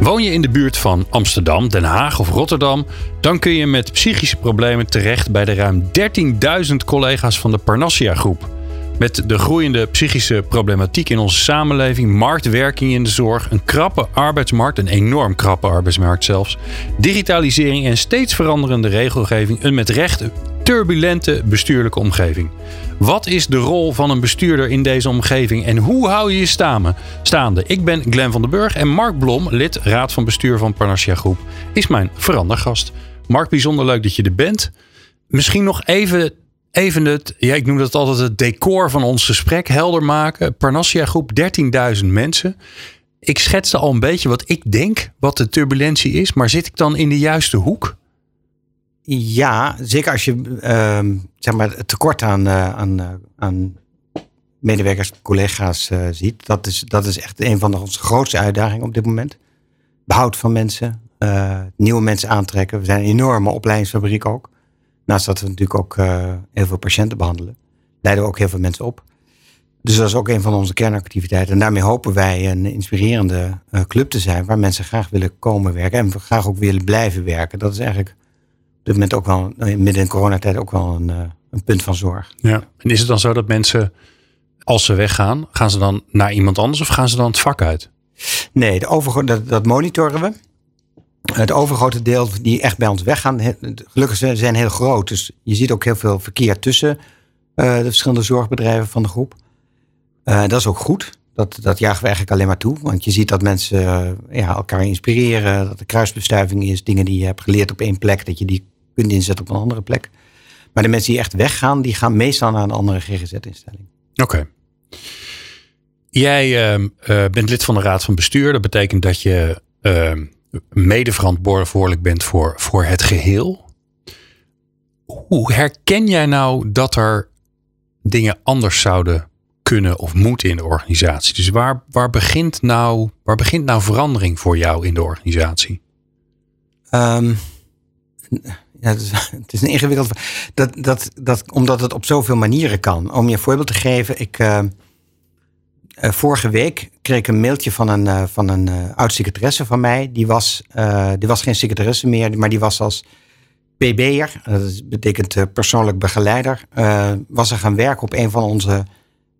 Woon je in de buurt van Amsterdam, Den Haag of Rotterdam, dan kun je met psychische problemen terecht bij de ruim 13.000 collega's van de Parnassia Groep. Met de groeiende psychische problematiek in onze samenleving, marktwerking in de zorg, een krappe arbeidsmarkt, een enorm krappe arbeidsmarkt zelfs, digitalisering en steeds veranderende regelgeving, een met recht turbulente bestuurlijke omgeving. Wat is de rol van een bestuurder in deze omgeving en hoe hou je je staande? Ik ben Glenn van den Burg en Mark Blom, lid raad van bestuur van Parnassia Groep, is mijn verandergast. Mark, bijzonder leuk dat je er bent. Misschien nog even, even het, ja, ik noem dat altijd het decor van ons gesprek helder maken. Parnassia Groep, 13.000 mensen. Ik schetste al een beetje wat ik denk wat de turbulentie is, maar zit ik dan in de juiste hoek? Ja, zeker als je uh, zeg maar het tekort aan, uh, aan, uh, aan medewerkers, collega's uh, ziet. Dat is, dat is echt een van de, onze grootste uitdagingen op dit moment. Behoud van mensen, nieuwe mensen aantrekken. We zijn een enorme opleidingsfabriek ook. Naast dat we natuurlijk ook heel veel patiënten behandelen, leiden we ook heel veel mensen op. Dus dat is ook een van onze kernactiviteiten. En daarmee hopen wij een inspirerende club te zijn waar mensen graag willen komen werken en graag ook willen blijven werken. Dat is eigenlijk dit moment ook wel, eh, midden in coronatijd, ook wel een, eh, een punt van zorg. Ja. En is het dan zo dat mensen, als ze weggaan, gaan ze dan naar iemand anders of gaan ze dan het vak uit? Nee, de over, dat, dat monitoren we. Het overgrote deel die echt bij ons weggaan, gelukkig zijn heel groot. Dus je ziet ook heel veel verkeer tussen uh, de verschillende zorgbedrijven van de groep. Uh, dat is ook goed. Dat, dat jagen we eigenlijk alleen maar toe. Want je ziet dat mensen uh, ja, elkaar inspireren. Dat er kruisbestuiving is. Dingen die je hebt geleerd op één plek. Dat je die kunt inzetten op een andere plek. Maar de mensen die echt weggaan, die gaan meestal naar een andere GGZ-instelling. Oké. Jij uh, bent lid van de Raad van Bestuur. Dat betekent dat je uh, mede verantwoordelijk bent voor, voor het geheel. Hoe herken jij nou dat er dingen anders zouden kunnen of moeten in de organisatie? Dus waar, waar, begint, nou, waar begint nou verandering voor jou in de organisatie? Um, ja, het is, het een ingewikkeld. Dat, dat, dat, omdat het op zoveel manieren kan. Om je een voorbeeld te geven. Ik, uh, uh, vorige week kreeg ik een mailtje van een, uh, van een oud-secretaresse van mij. Die was, die was geen secretaresse meer, maar die was als PB'er. Dat betekent persoonlijk begeleider. was er gaan werken op een van onze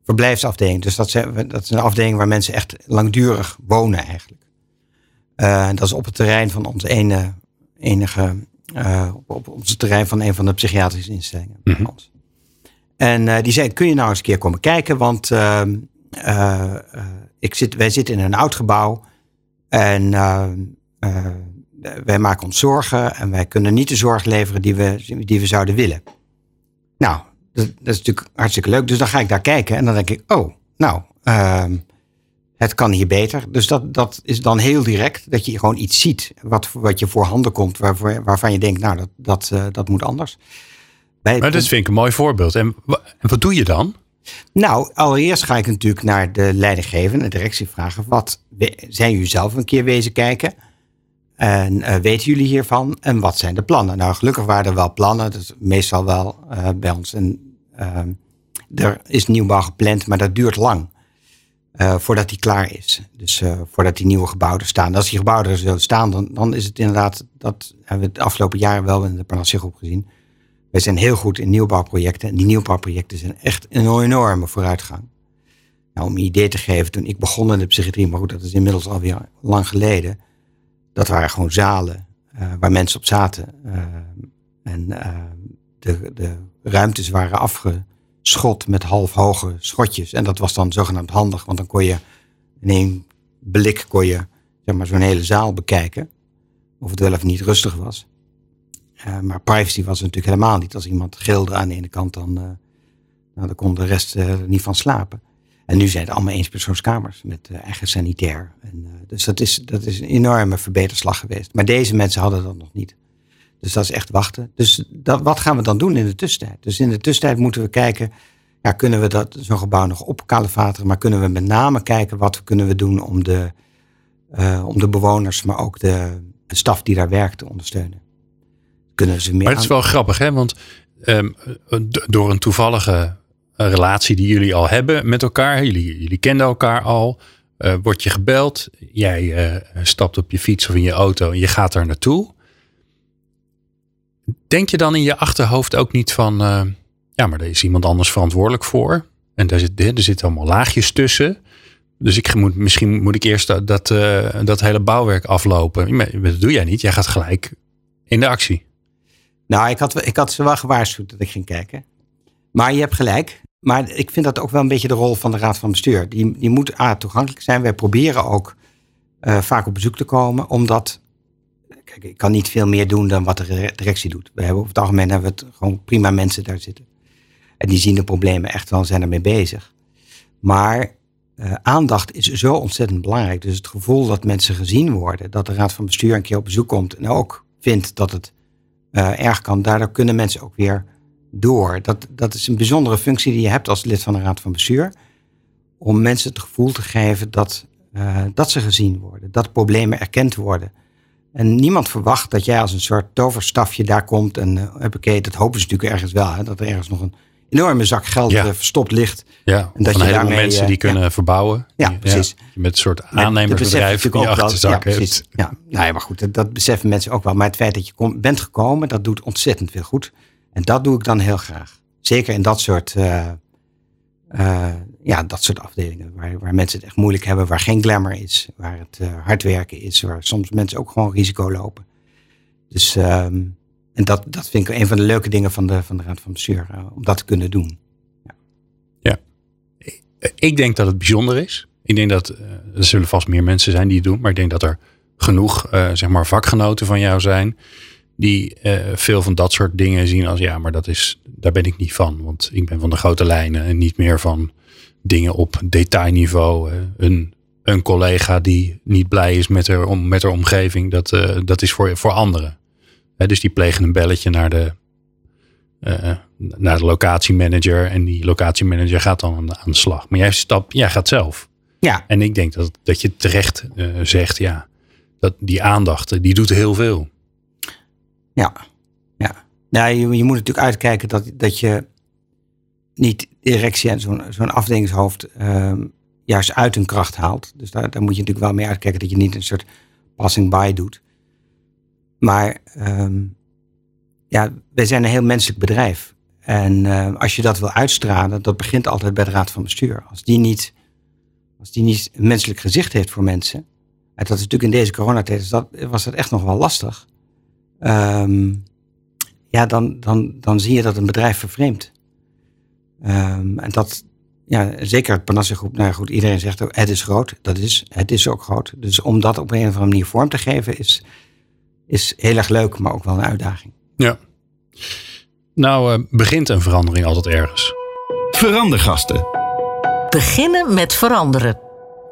verblijfsafdelingen. Dus dat, dat is een afdeling waar mensen echt langdurig wonen eigenlijk. dat is op het terrein van onze ene, enige uh, op, op het terrein van een van de psychiatrische instellingen. Mm -hmm. En uh, die zei, kun je nou eens een keer komen kijken? Want uh, ik zit, wij zitten in een oud gebouw. En wij maken ons zorgen. En wij kunnen niet de zorg leveren die we, die we zouden willen. Nou, dat, dat is natuurlijk hartstikke leuk. Dus dan ga ik daar kijken. En dan denk ik, oh, nou, ehm, het kan hier beter. Dus dat, dat is dan heel direct, dat je gewoon iets ziet wat, wat je voorhanden komt, waarvoor, waarvan je denkt, nou, dat, dat, uh, dat moet anders. Bij maar dat vind ik een mooi voorbeeld. En, en wat doe je dan? Nou, allereerst ga ik natuurlijk naar de leidinggevende, de directie vragen, wat zijn jullie zelf een keer wezen kijken? En uh, weten jullie hiervan? En wat zijn de plannen? Nou, gelukkig waren er wel plannen, dat is meestal wel uh, bij ons. En, er is nieuwbouw gepland, maar dat duurt lang. Uh, voordat die klaar is. Dus uh, voordat die nieuwe gebouwen staan. Als die gebouwen er zullen staan, dan, dan is het inderdaad, dat hebben we de afgelopen jaren wel in de Panassia gezien. Wij zijn heel goed in nieuwbouwprojecten. En die nieuwbouwprojecten zijn echt een enorme vooruitgang. Nou, om een idee te geven, toen ik begon in de psychiatrie, maar goed, dat is inmiddels alweer lang geleden. Dat waren gewoon zalen uh, waar mensen op zaten. en de, de ruimtes waren afge schot met half hoge schotjes. En dat was dan zogenaamd handig, want dan kon je in één blik kon je, zeg maar, zo'n hele zaal bekijken. Of het wel of niet rustig was. Uh, maar privacy was natuurlijk helemaal niet. Als iemand gilde aan de ene kant, dan, uh, nou, dan kon de rest uh, niet van slapen. En nu zijn het allemaal eenpersoonskamers met eigen sanitair. En, dus dat is, dat is een enorme verbeterslag geweest. Maar deze mensen hadden dat nog niet. Dus dat is echt wachten. Dus dat, wat gaan we dan doen in de tussentijd? Dus in de tussentijd moeten we kijken, ja, kunnen we dat, zo'n gebouw nog opkalevateren, maar kunnen we met name kijken wat kunnen we doen om de, uh, om de bewoners, maar ook de, de staf die daar werkt te ondersteunen. Kunnen ze meer maar het is wel grappig, hè? Want um, door een toevallige relatie die jullie al hebben met elkaar, jullie, jullie kenden elkaar al, uh, word je gebeld, jij uh, stapt op je fiets of in je auto en je gaat daar naartoe. Denk je dan in je achterhoofd ook niet van, uh, ja, maar er is iemand anders verantwoordelijk voor. En daar zit, er zitten allemaal laagjes tussen. Dus ik moet, misschien moet ik eerst dat, dat, dat hele bouwwerk aflopen. Dat doe jij niet. Jij gaat gelijk in de actie. Nou, ik had, ik had ze wel gewaarschuwd dat ik ging kijken. Maar je hebt gelijk. Maar ik vind dat ook wel een beetje de rol van de Raad van Bestuur. Die, die moet A, toegankelijk zijn. Wij proberen ook uh, vaak op bezoek te komen. Omdat Kijk, ik kan niet veel meer doen dan wat de directie doet. We hebben over het algemeen hebben we het gewoon prima mensen daar zitten. En die zien de problemen echt wel, zijn ermee bezig. Maar uh, aandacht is zo ontzettend belangrijk. Dus het gevoel dat mensen gezien worden, dat de raad van bestuur een keer op bezoek komt en ook vindt dat het uh, erg kan, daardoor kunnen mensen ook weer door. Dat, dat is een bijzondere functie die je hebt als lid van de raad van bestuur. Om mensen het gevoel te geven dat, uh, dat ze gezien worden, dat problemen erkend worden. En niemand verwacht dat jij als een soort toverstafje daar komt. En uh, heb dat hopen ze natuurlijk ergens wel. Hè, dat er ergens nog een enorme zak geld ja. uh, verstopt ligt. Ja, en dat je daarmee mensen die kunnen ja. verbouwen. Ja, precies. Met een soort aannemersbedrijf in je achterzak ja, nou ja, maar goed, dat, dat, beseffen mensen ook wel. Maar het feit dat je kom, bent gekomen, dat doet ontzettend veel goed. En dat doe ik dan heel graag. Zeker in dat soort uh, ja, dat soort afdelingen. Waar, waar mensen het echt moeilijk hebben, waar geen glamour is, waar het uh, hard werken is, waar soms mensen ook gewoon risico lopen. Dus, um, en dat, dat vind ik een van de leuke dingen van de, van de Raad van Bestuur, uh, om dat te kunnen doen. Ja. ja. Ik denk dat het bijzonder is. Ik denk dat er zullen vast meer mensen zijn die het doen, maar ik denk dat er genoeg zeg maar vakgenoten van jou zijn die veel van dat soort dingen zien als ja, maar dat is, daar ben ik niet van. Want ik ben van de grote lijnen en niet meer van dingen op detailniveau. Uh, een, een collega die niet blij is met haar, om, met haar omgeving, dat, uh, dat is voor, voor anderen. dus die plegen een belletje naar de, naar de locatiemanager en die locatiemanager gaat dan aan, aan de slag. Maar jij, stap, jij gaat zelf. Ja. En ik denk dat, dat je terecht zegt, ja, dat die aandacht, die doet heel veel. Ja, ja. Nou, je, je moet natuurlijk uitkijken dat, dat je niet directie en zo'n zo'n afdelingshoofd um, juist uit hun kracht haalt. Dus daar, daar moet je natuurlijk wel mee uitkijken dat je niet een soort passing by doet. Maar um, ja, wij zijn een heel menselijk bedrijf. En uh, als je dat wil uitstralen, dat begint altijd bij de raad van bestuur. Als die niet, als die niet een menselijk gezicht heeft voor mensen. En dat is natuurlijk in deze coronatijd, dat, was dat echt nog wel lastig. Ja, dan, dan, dan zie je dat een bedrijf vervreemdt. Um, en dat, ja, zeker het Panassia Groep, nou goed, iedereen zegt ook, het is groot. Dat is, het is ook groot. Dus om dat op een of andere manier vorm te geven, is, is heel erg leuk, maar ook wel een uitdaging. Ja. Nou, uh, begint een verandering altijd ergens. Verandergasten. Beginnen met veranderen.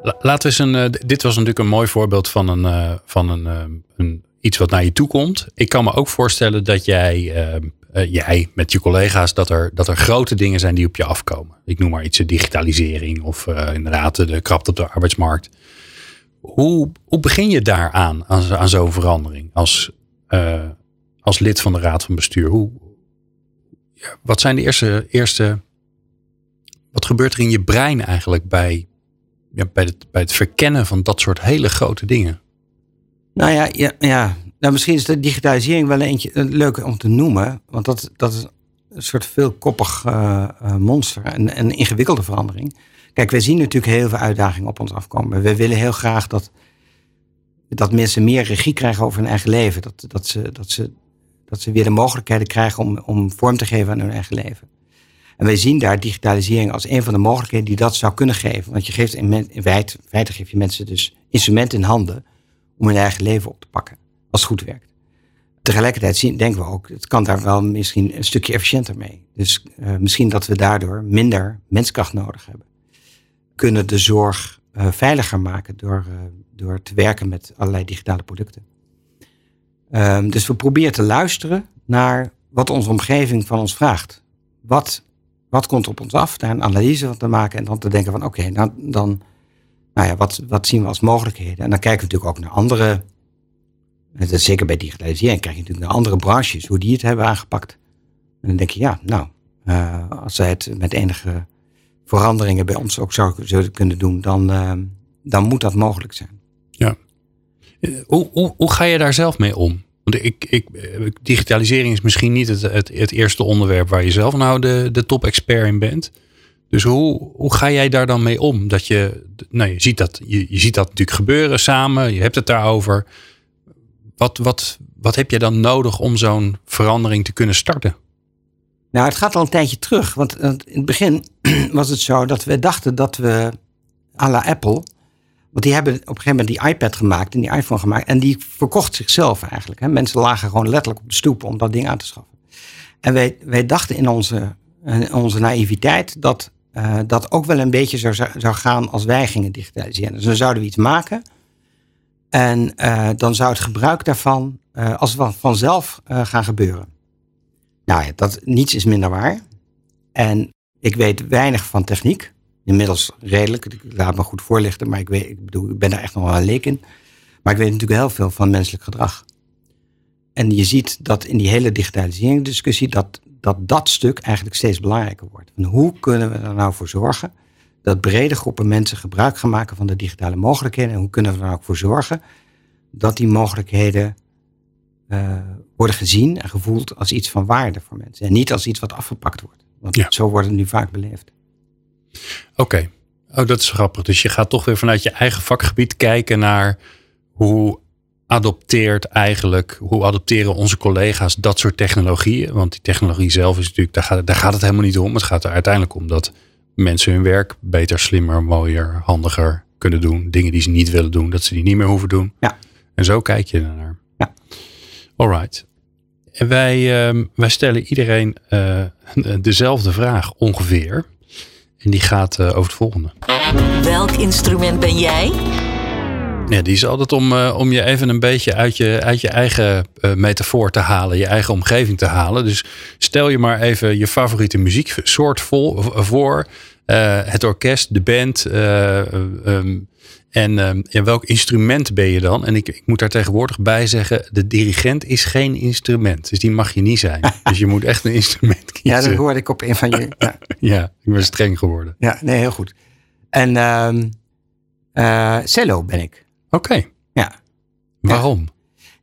Laten we eens een. Uh, dit was natuurlijk een mooi voorbeeld van een, uh, van een, uh, een iets wat naar je toe komt. Ik kan me ook voorstellen dat jij, uh, jij met je collega's, dat er, dat er grote dingen zijn die op je afkomen. Ik noem maar iets, de digitalisering of uh, inderdaad de krapte op de arbeidsmarkt. Hoe, hoe begin je daaraan, aan, aan zo'n verandering, als, als lid van de Raad van Bestuur? Hoe, ja, wat zijn de eerste, eerste. Wat gebeurt er in je brein eigenlijk bij, ja, bij, het, bij het verkennen van dat soort hele grote dingen? Nou ja, ja, ja. Nou, misschien is de digitalisering wel eentje uh, leuk om te noemen. Want dat, dat is een soort veelkoppig uh, uh, monster en een ingewikkelde verandering. Kijk, wij zien natuurlijk heel veel uitdagingen op ons afkomen. We willen heel graag dat, dat mensen meer regie krijgen over hun eigen leven. Dat, dat, ze, dat, ze, dat ze weer de mogelijkheden krijgen om, om vorm te geven aan hun eigen leven. En wij zien daar digitalisering als een van de mogelijkheden die dat zou kunnen geven. Want je geeft in, in feite geef je mensen dus instrumenten in handen om hun eigen leven op te pakken. Als het goed werkt. Tegelijkertijd zien, denken we ook, het kan daar wel misschien een stukje efficiënter mee. Dus uh, misschien dat we daardoor minder menskracht nodig hebben. kunnen de zorg veiliger maken door, door te werken met allerlei digitale producten. Ehm, dus we proberen te luisteren naar wat onze omgeving van ons vraagt. Wat, wat komt op ons af? Daar een analyse van te maken en dan te denken van oké, dan, dan nou ja, wat, wat zien we als mogelijkheden? En dan kijken we natuurlijk ook naar andere, dat is zeker bij digitalisering, kijk je natuurlijk naar andere branches, hoe die het hebben aangepakt. En dan denk je, ja, nou, uh, als zij het met enige veranderingen bij ons ook zouden kunnen doen, dan, uh, dan moet dat mogelijk zijn. Ja. Eh, hoe, hoe, hoe ga je daar zelf mee om? Want ik, ik, digitalisering is misschien niet het, het, het eerste onderwerp waar je zelf nou de, de top-expert in bent. Dus hoe, hoe ga jij daar dan mee om? Dat je, nou, je, ziet dat, je, je ziet dat natuurlijk gebeuren samen, je hebt het daarover. Wat, wat, wat heb je dan nodig om zo'n verandering te kunnen starten? Nou, het gaat al een tijdje terug. Want in het begin was het zo dat we dachten dat we à la Apple. Want die hebben op een gegeven moment die iPad gemaakt en die iPhone gemaakt. En die verkocht zichzelf eigenlijk. Hè. Mensen lagen gewoon letterlijk op de stoep om dat ding aan te schaffen. En wij, wij dachten in onze, onze naïviteit dat uh, dat ook wel een beetje zou, zou gaan als wij gingen digitaliseren. Dus dan zouden we iets maken. En uh, dan zou het gebruik daarvan uh, als vanzelf gaan gebeuren. Nou dat, niets is minder waar. En ik weet weinig van techniek. Inmiddels redelijk. Ik laat me goed voorlichten, maar ik, weet, ik, bedoel, ik ben daar echt nog wel een leek in. Maar ik weet natuurlijk heel veel van menselijk gedrag. En je ziet dat in die hele digitaliseringsdiscussie dat dat dat stuk eigenlijk steeds belangrijker wordt. En hoe kunnen we er nou voor zorgen dat brede groepen mensen gebruik gaan maken van de digitale mogelijkheden? En hoe kunnen we er ook voor zorgen dat die mogelijkheden uh, worden gezien en gevoeld als iets van waarde voor mensen. En niet als iets wat afgepakt wordt. Want ja. zo wordt het nu vaak beleefd. Oké, okay. oh, dat is grappig. Dus je gaat toch weer vanuit je eigen vakgebied kijken naar hoe adopteert eigenlijk, hoe adopteren onze collega's dat soort technologieën? Want die technologie zelf is natuurlijk, daar gaat, daar gaat het helemaal niet om. Het gaat er uiteindelijk om dat mensen hun werk beter, slimmer, mooier, handiger kunnen doen. Dingen die ze niet willen doen, dat ze die niet meer hoeven doen. Ja. En zo kijk je ernaar. Ja. Alright. En wij, uh, wij stellen iedereen uh, dezelfde vraag ongeveer. En die gaat uh, over het volgende. Welk instrument ben jij? Ja, die is altijd om, uh, om je even een beetje uit je, uit je eigen uh, metafoor te halen, je eigen omgeving te halen. Dus stel je maar even je favoriete muzieksoort vol, voor. Uh, het orkest, de band. Um, en um, ja, welk instrument ben je dan? En ik, ik moet daar tegenwoordig bij zeggen: de dirigent is geen instrument. Dus die mag je niet zijn. dus je moet echt een instrument kiezen. Ja, dat hoorde ik op een van je. Ja, ja ik ben streng geworden. Ja, nee, heel goed. En um, cello ben ik. Oké. Ja. Waarom?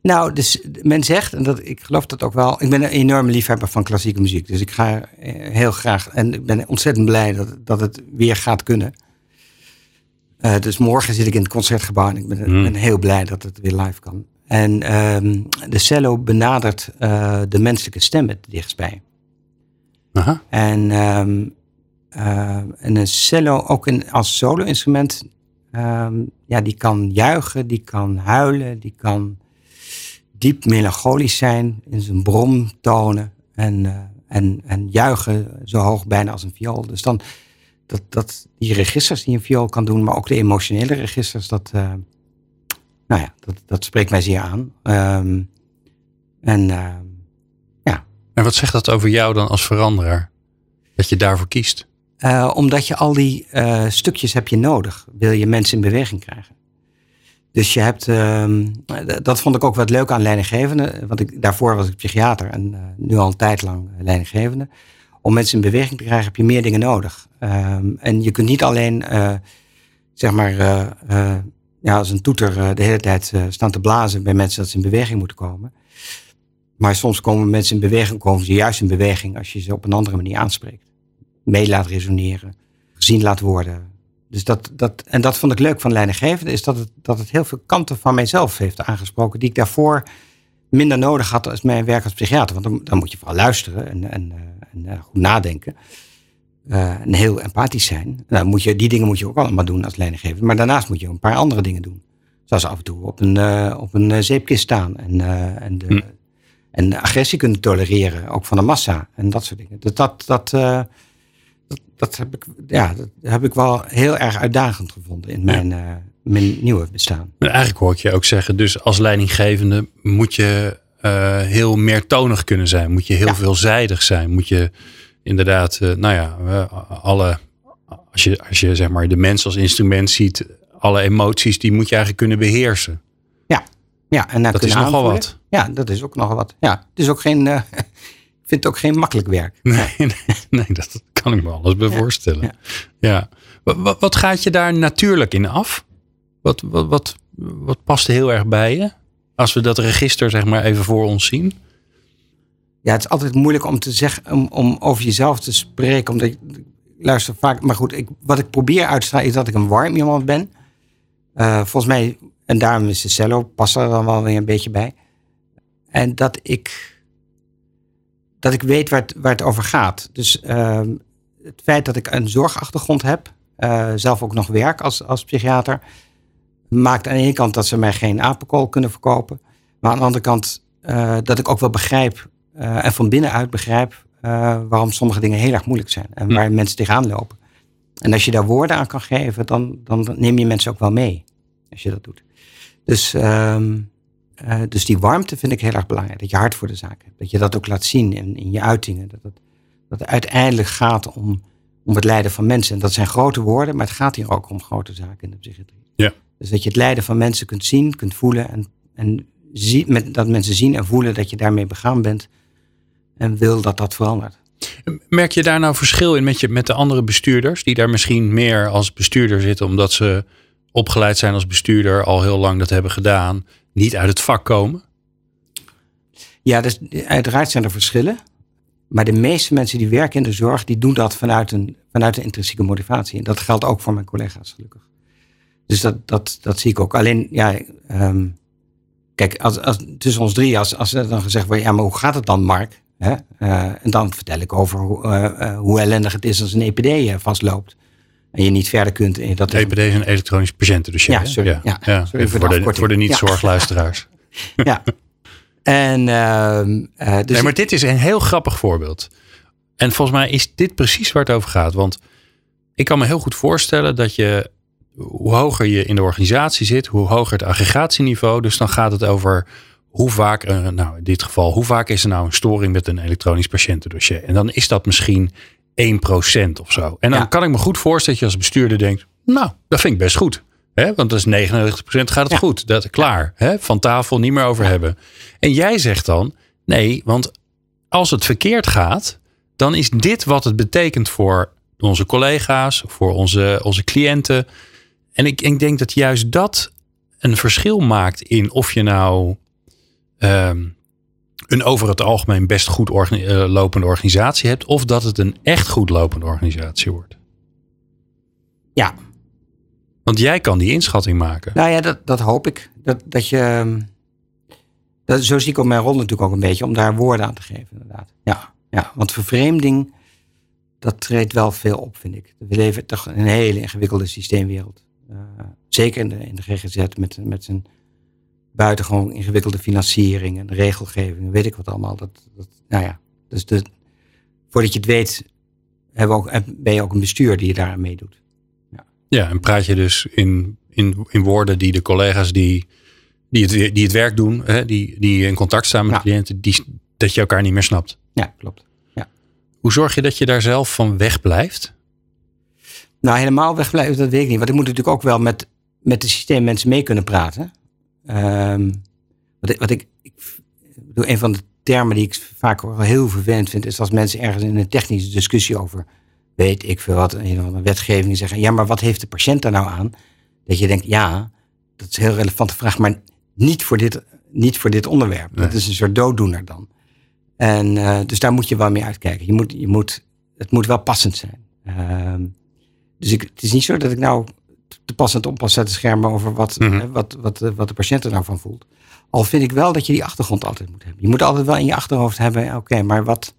Nou, dus men zegt, en dat, ik geloof dat ook wel, ik ben een enorme liefhebber van klassieke muziek. Dus ik ga eh, heel graag, en ik ben ontzettend blij dat, dat het weer gaat kunnen. Uh, dus morgen zit ik in het concertgebouw en ik ben, hmm. ben heel blij dat het weer live kan. En um, de cello benadert uh, de menselijke stem het dichtst bij. Aha. En, um, uh, en een cello, ook een, als solo-instrument, Um, ja, die kan juichen, die kan huilen, die kan diep melancholisch zijn in zijn bromtonen en, uh, en, en juichen zo hoog bijna als een viool. Dus dan, dat, dat, die registers die een viool kan doen, maar ook de emotionele registers, dat, uh, nou ja, dat, dat spreekt mij zeer aan. Um, en uh, ja. En wat zegt dat over jou dan als veranderaar? Dat je daarvoor kiest? Uh, omdat je al die uh, stukjes heb je nodig. Wil je mensen in beweging krijgen. Dus je hebt, uh, dat vond ik ook wat leuk aan leidinggevende. Want ik, daarvoor was ik psychiater en uh, nu al een tijd lang leidinggevende. Om mensen in beweging te krijgen heb je meer dingen nodig. Ehm, en je kunt niet alleen, zeg maar, ja, als een toeter de hele tijd staan te blazen bij mensen dat ze in beweging moeten komen. Maar soms komen mensen in beweging, komen ze juist in beweging als je ze op een andere manier aanspreekt mee laat resoneren, gezien laat worden. Dus dat, dat, en dat vond ik leuk van leidinggevende, is dat het, dat het heel veel kanten van mijzelf heeft aangesproken, die ik daarvoor minder nodig had als mijn werk als psychiater. Want dan, dan moet je vooral luisteren en, en, eh, en, en goed nadenken. Uh, en heel empathisch zijn. Nou, moet je, die dingen moet je ook allemaal doen als leidinggevende. Maar daarnaast moet je een paar andere dingen doen. Zoals af en toe op een, uh, op een zeepkist staan. En, uh, en, de, hm. en agressie kunnen tolereren, ook van de massa. En dat soort dingen. Dat, dat, dat, dat, heb ik, ja, dat heb ik wel heel erg uitdagend gevonden in mijn, uh, mijn nieuwe bestaan. En eigenlijk hoor ik je ook zeggen, dus als leidinggevende moet je uh, heel meertonig kunnen zijn. Moet je heel ja. veelzijdig zijn. Moet je inderdaad, uh, nou ja, alle, als je, als je zeg maar de mens als instrument ziet, alle emoties, die moet je eigenlijk kunnen beheersen. Ja, ja en dat is nogal wat. Ja, dat is ook nogal wat. Ja, het is ook geen, vind het ook geen makkelijk werk. Nee, nee, nee dat kan ik me alles bij voorstellen. Ja. ja. Wat, wat, gaat je daar natuurlijk in af? Wat, wat, wat, wat past heel erg bij je? Als we dat register zeg maar even voor ons zien. Ja, het is altijd moeilijk om te zeggen, om, om over jezelf te spreken. Omdat ik luister vaak, maar goed, ik, wat ik probeer uit te stralen is dat ik een warm iemand ben. Uh, volgens mij, en daarom is de cello, past er dan wel weer een beetje bij. En dat ik, dat ik weet waar het, waar het over gaat. Dus uh, het feit dat ik een zorgachtergrond heb, uh, zelf ook nog werk als, als psychiater, maakt aan de ene kant dat ze mij geen apenkool kunnen verkopen. Maar aan de andere kant uh, dat ik ook wel begrijp en van binnenuit begrijp waarom sommige dingen heel erg moeilijk zijn. En waar mensen tegenaan lopen. En als je daar woorden aan kan geven, dan, dan neem je mensen ook wel mee. Als je dat doet. Dus, um, uh, dus die warmte vind ik heel erg belangrijk. Dat je hart voor de zaak hebt. Dat je dat ook laat zien in, in je uitingen. Dat het, dat het uiteindelijk gaat om, om het lijden van mensen. En dat zijn grote woorden, maar het gaat hier ook om grote zaken in de psychiatrie. Ja. Dus dat je het lijden van mensen kunt zien, kunt voelen. En, en zie, met, dat mensen zien en voelen dat je daarmee begaan bent. En wil dat dat verandert. Merk je daar nou verschil in met, je, met de andere bestuurders, die daar misschien meer als bestuurder zitten, omdat ze opgeleid zijn als bestuurder, al heel lang dat hebben gedaan, niet uit het vak komen? Ja, dus uiteraard zijn er verschillen. Maar de meeste mensen die werken in de zorg, die doen dat vanuit een, vanuit een intrinsieke motivatie. En dat geldt ook voor mijn collega's, gelukkig. Dus dat, dat, dat zie ik ook. Alleen, ja, um, kijk, als, als, tussen ons drie, als, als er dan gezegd wordt, ja, maar hoe gaat het dan, Mark? Hè? Uh, en dan vertel ik over hoe, uh, uh, hoe ellendig het is als een EPD vastloopt. En je niet verder kunt. En dat EPD is een elektronisch patiëntendossier. Ja, sorry. Ja, ja, ja. Sorry voor, de, voor de niet-zorgluisteraars. Ja. ja. En, dus nee, maar dit is een heel grappig voorbeeld. En volgens mij is dit precies waar het over gaat. Want ik kan me heel goed voorstellen dat je, hoe hoger je in de organisatie zit, hoe hoger het aggregatieniveau. Dus dan gaat het over hoe vaak, nou in dit geval, hoe vaak is er nou een storing met een elektronisch patiëntendossier? En dan is dat misschien 1% of zo. En dan ja. kan ik me goed voorstellen dat je als bestuurder denkt, nou, dat vind ik best goed. Hè? Want dat is 99% gaat het ja. goed. Dat, klaar. Hè? Van tafel niet meer over hebben. En jij zegt dan, nee, want als het verkeerd gaat, dan is dit wat het betekent voor onze collega's, voor onze, onze cliënten. En ik, ik denk dat juist dat een verschil maakt in of je nou um, een over het algemeen best goed uh, lopende organisatie hebt, of dat het een echt goed lopende organisatie wordt. Ja. Want jij kan die inschatting maken. Nou ja, dat, dat hoop ik. Dat, dat je. Ehm, dat, zo zie ik op mijn rol natuurlijk ook een beetje, om daar woorden aan te geven, inderdaad. Ja, ja want vervreemding, dat treedt wel veel op, vind ik. We leven toch een hele ingewikkelde systeemwereld. Uh, zeker in de, in de GGZ met, met zijn buitengewoon ingewikkelde financiering en regelgeving, weet ik wat allemaal. Dat, dat, nou ja, dus de, voordat je het weet, hebben we ook, ben je ook een bestuur die je daaraan meedoet. Ja. ja, en praat je dus in, in, in woorden die de collega's die, die, het, die het werk doen, hè, die, die in contact staan met de cliënten, die, dat je elkaar niet meer snapt. Ja, klopt. Ja. Hoe zorg je dat je daar zelf van weg blijft? Nou, helemaal wegblijven, dat weet ik niet. Want ik moet natuurlijk ook wel met, met het systeem mensen mee kunnen praten. Um, wat ik, wat ik, ik bedoel, een van de termen die ik vaak wel heel vervelend vind, is als mensen ergens in een technische discussie over, weet ik veel wat, een wetgeving zeggen, ja, maar wat heeft de patiënt daar nou aan? Dat je denkt, ja, dat is een heel relevante vraag, maar niet voor dit, niet voor dit onderwerp. Nee. Dat is een soort dooddoener dan. En uh, dus daar moet je wel mee uitkijken. Je moet, je moet, het moet wel passend zijn. Uh, dus ik, het is niet zo dat ik nou te pas en te onpas zetten schermen over wat, mm -hmm. wat, wat, wat de patiënt er nou van voelt. Al vind ik wel dat je die achtergrond altijd moet hebben. Je moet altijd wel in je achterhoofd hebben, oké, okay, maar wat,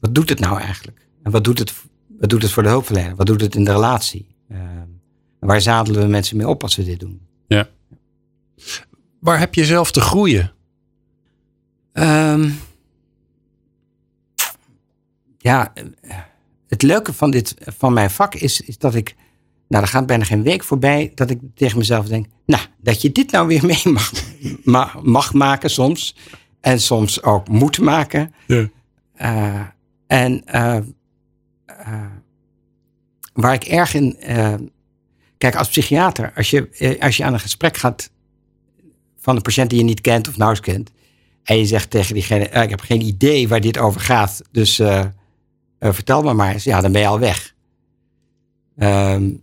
wat doet het nou eigenlijk? En wat doet het, wat doet het voor de hulpverlener? Wat doet het in de relatie? Uh, waar zadelen we mensen mee op als we dit doen? Ja. Waar heb je zelf te groeien? Um, ja, het leuke van, dit, van mijn vak is, is dat ik. Nou, er gaat bijna geen week voorbij dat ik tegen mezelf denk. Nou, dat je dit nou weer mee mag, mag, mag maken soms. En soms ook moet maken. Ja. Uh, en uh, uh, waar ik erg in. kijk, als psychiater, als je, als je aan een gesprek gaat van een patiënt die je niet kent of nauwelijks kent. En je zegt tegen diegene: Ik heb geen idee waar dit over gaat. Dus vertel me maar eens. Ja, dan ben je al weg. Um,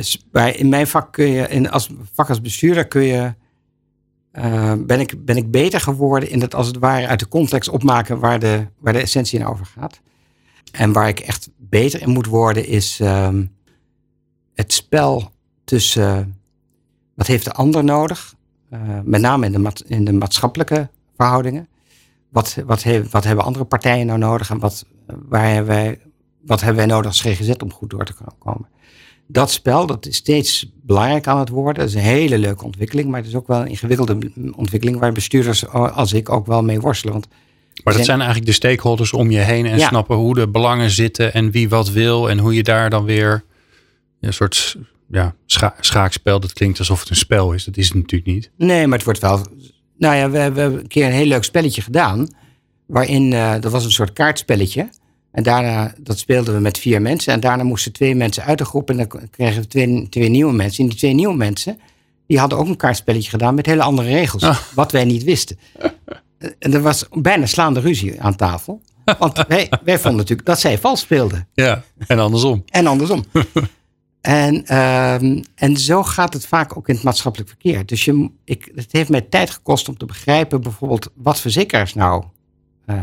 dus in mijn vak kun je, in, als vak als bestuurder kun je. Uh, ben, ik, ben ik beter geworden in het als het ware uit de context opmaken waar de, waar de essentie in over gaat. En waar ik echt beter in moet worden is uh, het spel tussen wat heeft de ander nodig, uh, met name in de, in de maatschappelijke verhoudingen. Wat, wat, wat hebben andere partijen nou nodig en wat, waar hebben wij, wat hebben wij nodig als GGZ om goed door te komen dat spel, dat is steeds belangrijk aan het worden. Dat is een hele leuke ontwikkeling, maar het is ook wel een ingewikkelde ontwikkeling waar bestuurders als ik ook wel mee worstelen. Want maar dat zijn eigenlijk de stakeholders om je heen en snappen hoe de belangen zitten en wie wat wil en hoe je daar dan weer een soort ja, scha schaakspel. Dat klinkt alsof het een spel is. Dat is het natuurlijk niet. Nee, maar het wordt wel. Nou ja, we, we hebben een keer een heel leuk spelletje gedaan. Waarin, uh, dat was een soort kaartspelletje. En daarna, dat speelden we met vier mensen. En daarna moesten twee mensen uit de groep. En dan kregen we twee, twee nieuwe mensen. En die twee nieuwe mensen, die hadden ook een kaartspelletje gedaan met hele andere regels. Ah. Wat wij niet wisten. En er was bijna slaande ruzie aan tafel. Want wij, wij vonden natuurlijk dat zij vals speelden. Ja, en andersom. En andersom. en, um, en zo gaat het vaak ook in het maatschappelijk verkeer. Dus je, ik, het heeft mij tijd gekost om te begrijpen bijvoorbeeld wat verzekeraars nou... Uh,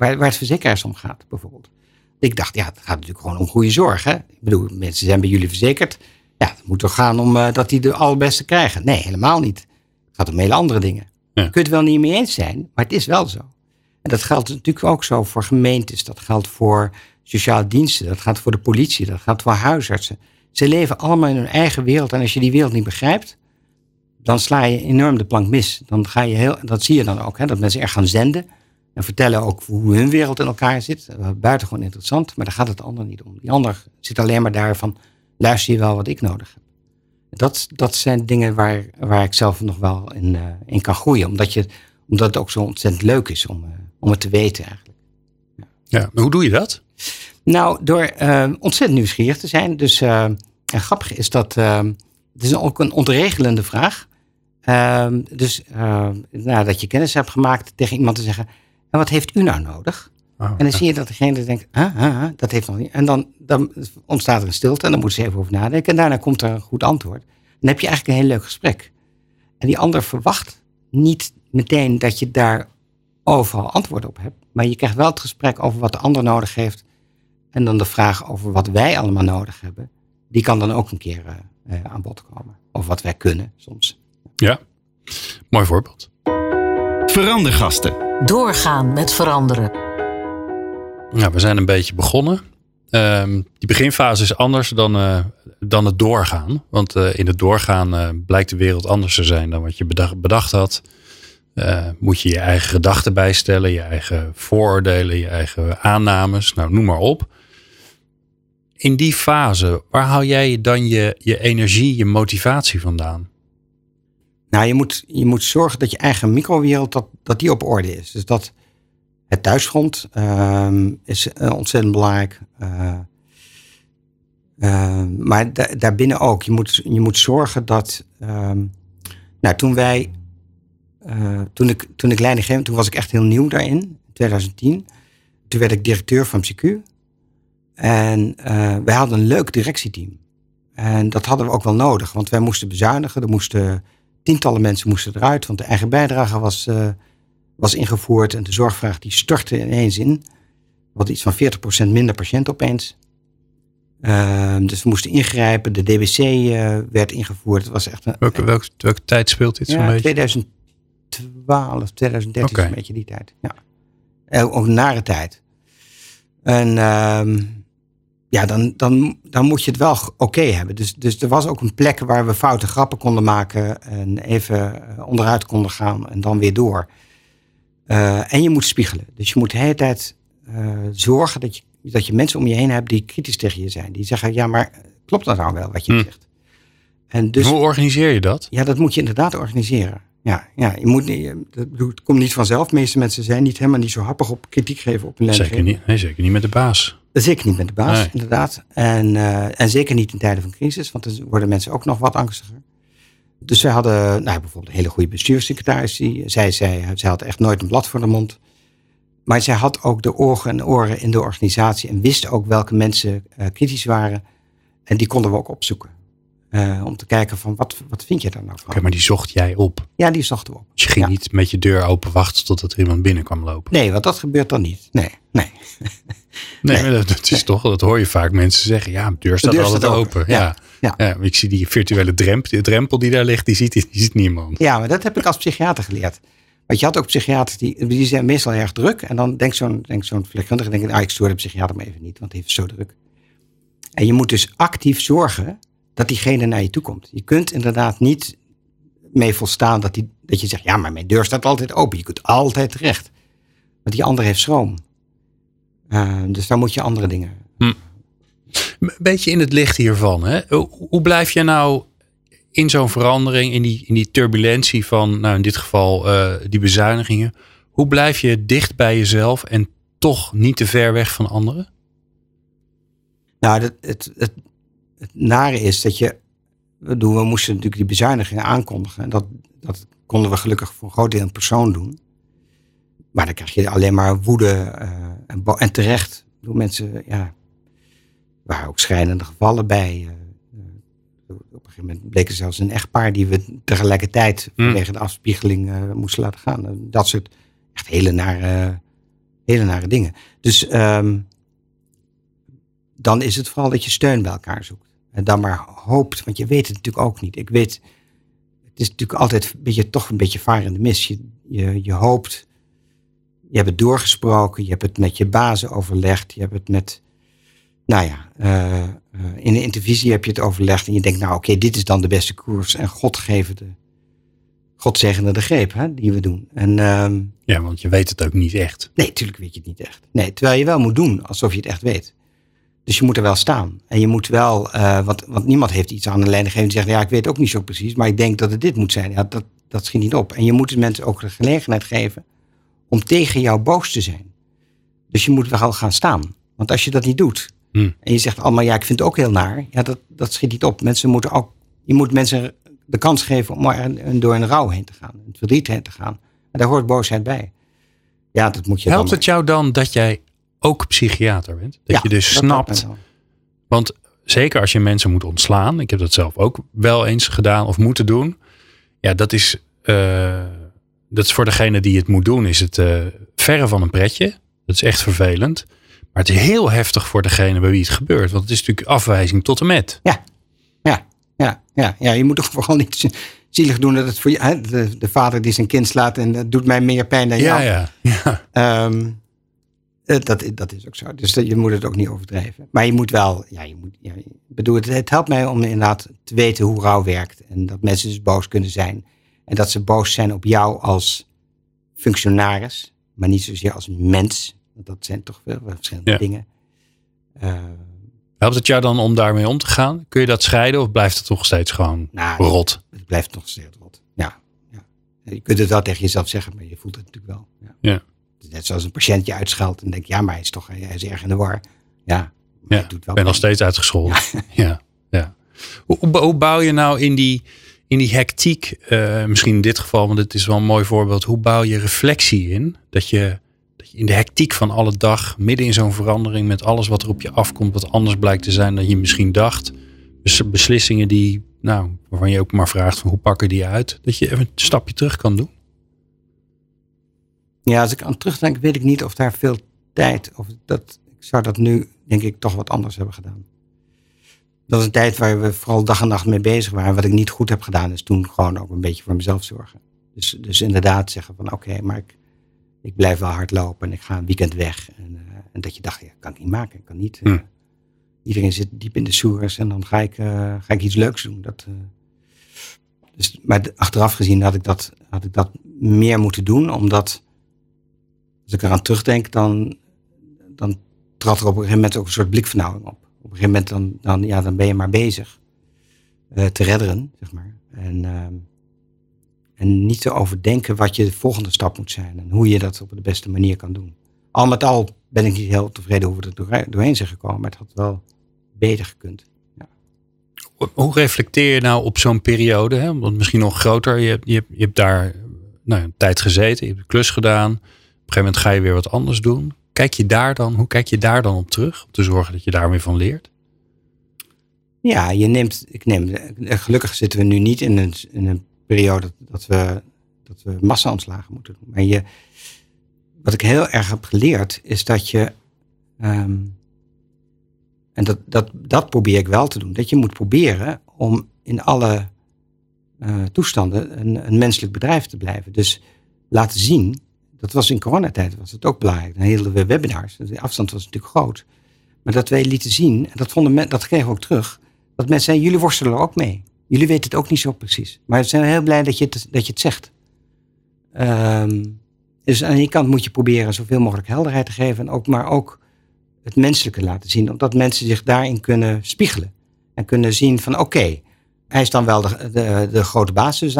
waar, waar het verzekeraars om gaat, bijvoorbeeld. Ik dacht, ja, het gaat natuurlijk gewoon om goede zorg. Hè? Ik bedoel, mensen zijn bij jullie verzekerd. Ja, het moet toch gaan om uh, dat die de allerbeste krijgen? Nee, helemaal niet. Het gaat om hele andere dingen. Ja. Je kunt het wel niet mee eens zijn, maar het is wel zo. En dat geldt natuurlijk ook zo voor gemeentes. Dat geldt voor sociale diensten. Dat gaat voor de politie. Dat gaat voor huisartsen. Ze leven allemaal in hun eigen wereld. En als je die wereld niet begrijpt, dan sla je enorm de plank mis. Dan ga je heel, dat zie je dan ook, hè, dat mensen er gaan zenden. En vertellen ook hoe hun wereld in elkaar zit. Buitengewoon interessant, maar daar gaat het ander niet om. Die ander zit alleen maar daar van, luister je wel wat ik nodig heb. Dat, dat zijn dingen waar, waar ik zelf nog wel in, uh, in kan groeien. Omdat, je, omdat het ook zo ontzettend leuk is om, uh, om het te weten eigenlijk. Ja. ja, maar hoe doe je dat? Nou, door uh, ontzettend nieuwsgierig te zijn. Dus en grappig is dat, het is ook een ontregelende vraag. dus nadat je kennis hebt gemaakt tegen iemand te zeggen en wat heeft u nou nodig? Oh, en dan zie je dat degene denkt, ah, ah, dat heeft nog niet. En dan, dan ontstaat er een stilte en dan moet ze even over nadenken. En daarna komt er een goed antwoord. Dan heb je eigenlijk een heel leuk gesprek. En die ander verwacht niet meteen dat je daar overal antwoord op hebt. Maar je krijgt wel het gesprek over wat de ander nodig heeft. En dan de vraag over wat wij allemaal nodig hebben. Die kan dan ook een keer uh, aan bod komen. Of wat wij kunnen soms. Ja, mooi voorbeeld. Verandergasten. Doorgaan met veranderen. Nou, we zijn een beetje begonnen. Um, die beginfase is anders dan, uh, dan het doorgaan. Want uh, in het doorgaan uh, blijkt de wereld anders te zijn dan wat je bedacht, bedacht had. moet je je eigen gedachten bijstellen, je eigen vooroordelen, je eigen aannames, nou noem maar op. In die fase, waar haal jij dan je, je energie, je motivatie vandaan? Nou, je moet, je moet zorgen dat je eigen microwereld dat, dat die op orde is. Dus dat het thuisgrond uh, is uh, ontzettend belangrijk. Uh, maar da daarbinnen ook. Je moet, je moet zorgen dat. Ehm, nou, toen wij. Eh, toen, ik, toen ik toen was ik echt heel nieuw daarin, in 2010. Toen werd ik directeur van PsyQ. En wij hadden een leuk directieteam. En dat hadden we ook wel nodig, want wij moesten bezuinigen. Er moesten tientallen mensen moesten eruit, want de eigen bijdrage was, uh, was ingevoerd en de zorgvraag die stortte ineens in. Wat iets van 40% minder patiënten opeens. Uh, dus we moesten ingrijpen. De DBC uh, eh, werd ingevoerd. Het was echt een, welke, welke, welke tijd speelt dit ja, 2012, 2013 okay. een beetje die tijd. Ja. Ook een nare tijd. En ehm, ja, dan, dan, dan moet je het wel oké hebben. Dus, dus er was ook een plek waar we foute grappen konden maken en even eh, onderuit konden gaan en dan weer door. Uh, en je moet spiegelen. Dus je moet de hele tijd uh, zorgen dat je, dat je mensen om je heen hebt die kritisch tegen je zijn. Die zeggen, ja, maar klopt dat nou wel wat je Hm. zegt? En dus, Hoe organiseer je dat? ja, dat moet je inderdaad organiseren. Ja, ja je moet, dat komt niet vanzelf. De meeste mensen zijn niet helemaal niet zo happig op kritiek geven op hun Zeker leidinggevende. niet, nee, zeker niet met de baas. Zeker niet met de baas, Nee. inderdaad. En, eh, en zeker niet in tijden van crisis, want dan worden mensen ook nog wat angstiger. Dus wij hadden nou, bijvoorbeeld een hele goede bestuurssecretaris. Die, zij, zij, zij had echt nooit een blad voor de mond. Maar zij had ook de ogen en oren in de organisatie en wist ook welke mensen eh, kritisch waren. En die konden we ook opzoeken. Eh, om te kijken van wat, wat vind je daar nou van? Oké, maar die zocht jij op. Ja, die zochten we op. Dus je ging Ja. niet met je deur open wachten totdat er iemand binnen kwam lopen. Nee, want dat gebeurt dan niet. Nee, nee. Nee, maar dat, dat is toch, dat hoor je vaak mensen zeggen. Ja, de deur staat deur altijd staat open. open. Ja. Ja, ik zie die virtuele drempel, drempel die daar ligt, die ziet, die ziet niemand. Ja, maar dat heb ik als psychiater geleerd. Want je had ook psychiaters die, die zijn meestal erg druk. En dan denkt zo'n denkt zo'n verpleegkundige, denk ik, ah, ik stoor de psychiater maar even niet, want hij heeft zo druk. En je moet dus actief zorgen dat diegene naar je toe komt. Je kunt inderdaad niet mee volstaan dat, die, dat je zegt, ja, maar mijn deur staat altijd open. Je kunt altijd terecht. Want die ander heeft schroom. Eh, dus daar moet je andere dingen. Een beetje in het licht hiervan. Hè? Hoe, blijf je nou in zo'n verandering, in die, in die turbulentie van, nou in dit geval eh, die bezuinigingen. Hoe blijf je dicht bij jezelf en toch niet te ver weg van anderen? Nou, het, het, het, het nare is dat je. We, doen, we moesten natuurlijk die bezuinigingen aankondigen. En dat, dat konden we gelukkig voor een groot deel in persoon doen. Maar dan krijg je alleen maar woede eh, en, en terecht. Bedoel, mensen, ja. Er waren ook schrijnende gevallen bij. eh, eh, op een gegeven moment bleek er zelfs een echtpaar die we tegelijkertijd Hmm. vanwege de afspiegeling moesten laten gaan. Dat soort echt hele nare, hele nare dingen. Dus ehm, dan is het vooral dat je steun bij elkaar zoekt. En dan maar hoopt, want je weet het natuurlijk ook niet. Ik weet, het is natuurlijk altijd een beetje, toch een beetje vaar in de mis. Je, je, je hoopt, je hebt het doorgesproken, je hebt het met je bazen overlegd, je hebt het met, nou ja, eh, eh, in de intervisie heb je het overlegd en je denkt, nou oké, dit is dan de beste koers en God geven de, God zegende de greep hè, die we doen. En ehm, Ja, want je weet het ook niet echt. Nee, natuurlijk weet je het niet echt. Nee, terwijl je wel moet doen alsof je het echt weet. Dus je moet er wel staan. En je moet wel, eh, want, want niemand heeft iets aan de leidinggevende die zegt, ja, ik weet ook niet zo precies, maar ik denk dat het dit moet zijn. Ja, dat, dat schiet niet op. En je moet de mensen ook de gelegenheid geven om tegen jou boos te zijn. Dus je moet wel gaan staan. Want als je dat niet doet, Hm. en je zegt allemaal, ja, ik vind het ook heel naar, ja, dat, dat schiet niet op. Mensen moeten ook, je moet mensen de kans geven om er door een rouw heen te gaan, het verdriet heen te gaan. En daar hoort boosheid bij. Ja, dat moet je Helpt dan het jou dan dat jij ook psychiater bent? Dat Ja, je dus dat snapt. Want zeker als je mensen moet ontslaan, ik heb dat zelf ook wel eens gedaan of moeten doen. Ja, dat is, eh, dat is voor degene die het moet doen, is het eh, verre van een pretje. Dat is echt vervelend. Maar het is heel heftig voor degene bij wie het gebeurt. Want het is natuurlijk afwijzing tot en met. Ja, ja, ja, ja, ja. Je moet toch vooral niet zi- zielig doen dat het voor je, hè, de, de vader die zijn kind slaat en dat doet mij meer pijn dan Ja, jou. ja, ja. Ehm, eh, dat, dat is ook zo. Dus je moet het ook niet overdrijven. Maar je moet wel, ja, je moet, ja, ik bedoel, het, het helpt mij om inderdaad te weten hoe rouw werkt. En dat mensen dus boos kunnen zijn. En dat ze boos zijn op jou als functionaris, maar niet zozeer als mens. Want dat zijn toch wel verschillende Ja. dingen. Eh, Helpt het jou dan om daarmee om te gaan? Kun je dat scheiden of blijft het nog steeds gewoon nou, rot? Het blijft nog steeds rot. Ja, ja. Je kunt het wel tegen jezelf zeggen, maar je voelt het natuurlijk wel. Ja. Ja. Het is net zoals een patiënt je uitscheldt en denkt, ja, maar hij is toch hij is erg in de war. Ja, Ja, het doet ik wel ben nog steeds uitgescholden. Ja. ja, hoe bouw je nou in die, in die hectiek, eh, misschien in dit geval, want het is wel een mooi voorbeeld. Hoe bouw je reflectie in? Dat je, dat je in de hectiek van alle dag, midden in zo'n verandering, met alles wat er op je afkomt, wat anders blijkt te zijn dan je misschien dacht. Dus beslissingen die, nou, waarvan je ook maar vraagt van hoe pakken die uit. Dat je even een stapje terug kan doen. Ja, als ik aan terugdenk, weet ik niet of daar veel tijd, of dat, ik zou dat nu, denk ik, toch wat anders hebben gedaan. Dat was een tijd waar we vooral dag en nacht mee bezig waren. Wat ik niet goed heb gedaan, is toen gewoon ook een beetje voor mezelf zorgen. Dus, dus inderdaad zeggen van, oké, maar ik, ik blijf wel hard lopen en ik ga een weekend weg. En, eh, en dat je dacht, ja, kan ik niet maken, ik kan niet. eh, Hm. iedereen zit diep in de soers en dan ga ik, eh, ga ik iets leuks doen. Dat, dus, maar achteraf gezien had ik, dat, had ik dat meer moeten doen, omdat als ik eraan terugdenk, dan, dan trad er op een gegeven moment ook een soort blikvernauwing op. Op een gegeven moment dan, dan, ja, dan ben je maar bezig uh, te redderen, zeg maar. En, uh, en niet te overdenken wat je de volgende stap moet zijn. En hoe je dat op de beste manier kan doen. Al met al ben ik niet heel tevreden hoe we er doorheen zijn gekomen. Maar het had wel beter gekund. Ja. Hoe reflecteer je nou op zo'n periode? Hè? Want misschien nog groter. Je, je, je hebt daar nou, een tijd gezeten. Je hebt de klus gedaan. Op een gegeven moment ga je weer wat anders doen. Kijk je daar dan, hoe kijk je daar dan op terug? Om te zorgen dat je daar van leert? Ja, je neemt, ik neem, gelukkig zitten we nu niet in een, een periode dat we, dat we massa-ontslagen moeten doen. Maar je, wat ik heel erg heb geleerd, is dat je, ehm, en dat, dat, dat probeer ik wel te doen, dat je moet proberen om in alle uh, toestanden een, een, menselijk bedrijf te blijven. Dus laten zien, dat was in coronatijd was het ook belangrijk. Dan hielden we webinars, de afstand was natuurlijk groot. Maar dat wij lieten zien, en dat, vonden men, dat kregen we ook terug, dat mensen zeiden, jullie worstelen er ook mee. Jullie weten het ook niet zo precies. Maar we zijn heel blij dat je het, dat je het zegt. Um, dus aan die kant moet je proberen zoveel mogelijk helderheid te geven. En ook, maar ook het menselijke laten zien. Omdat mensen zich daarin kunnen spiegelen. En kunnen zien van oké, hij is dan wel de, de, de grote basis.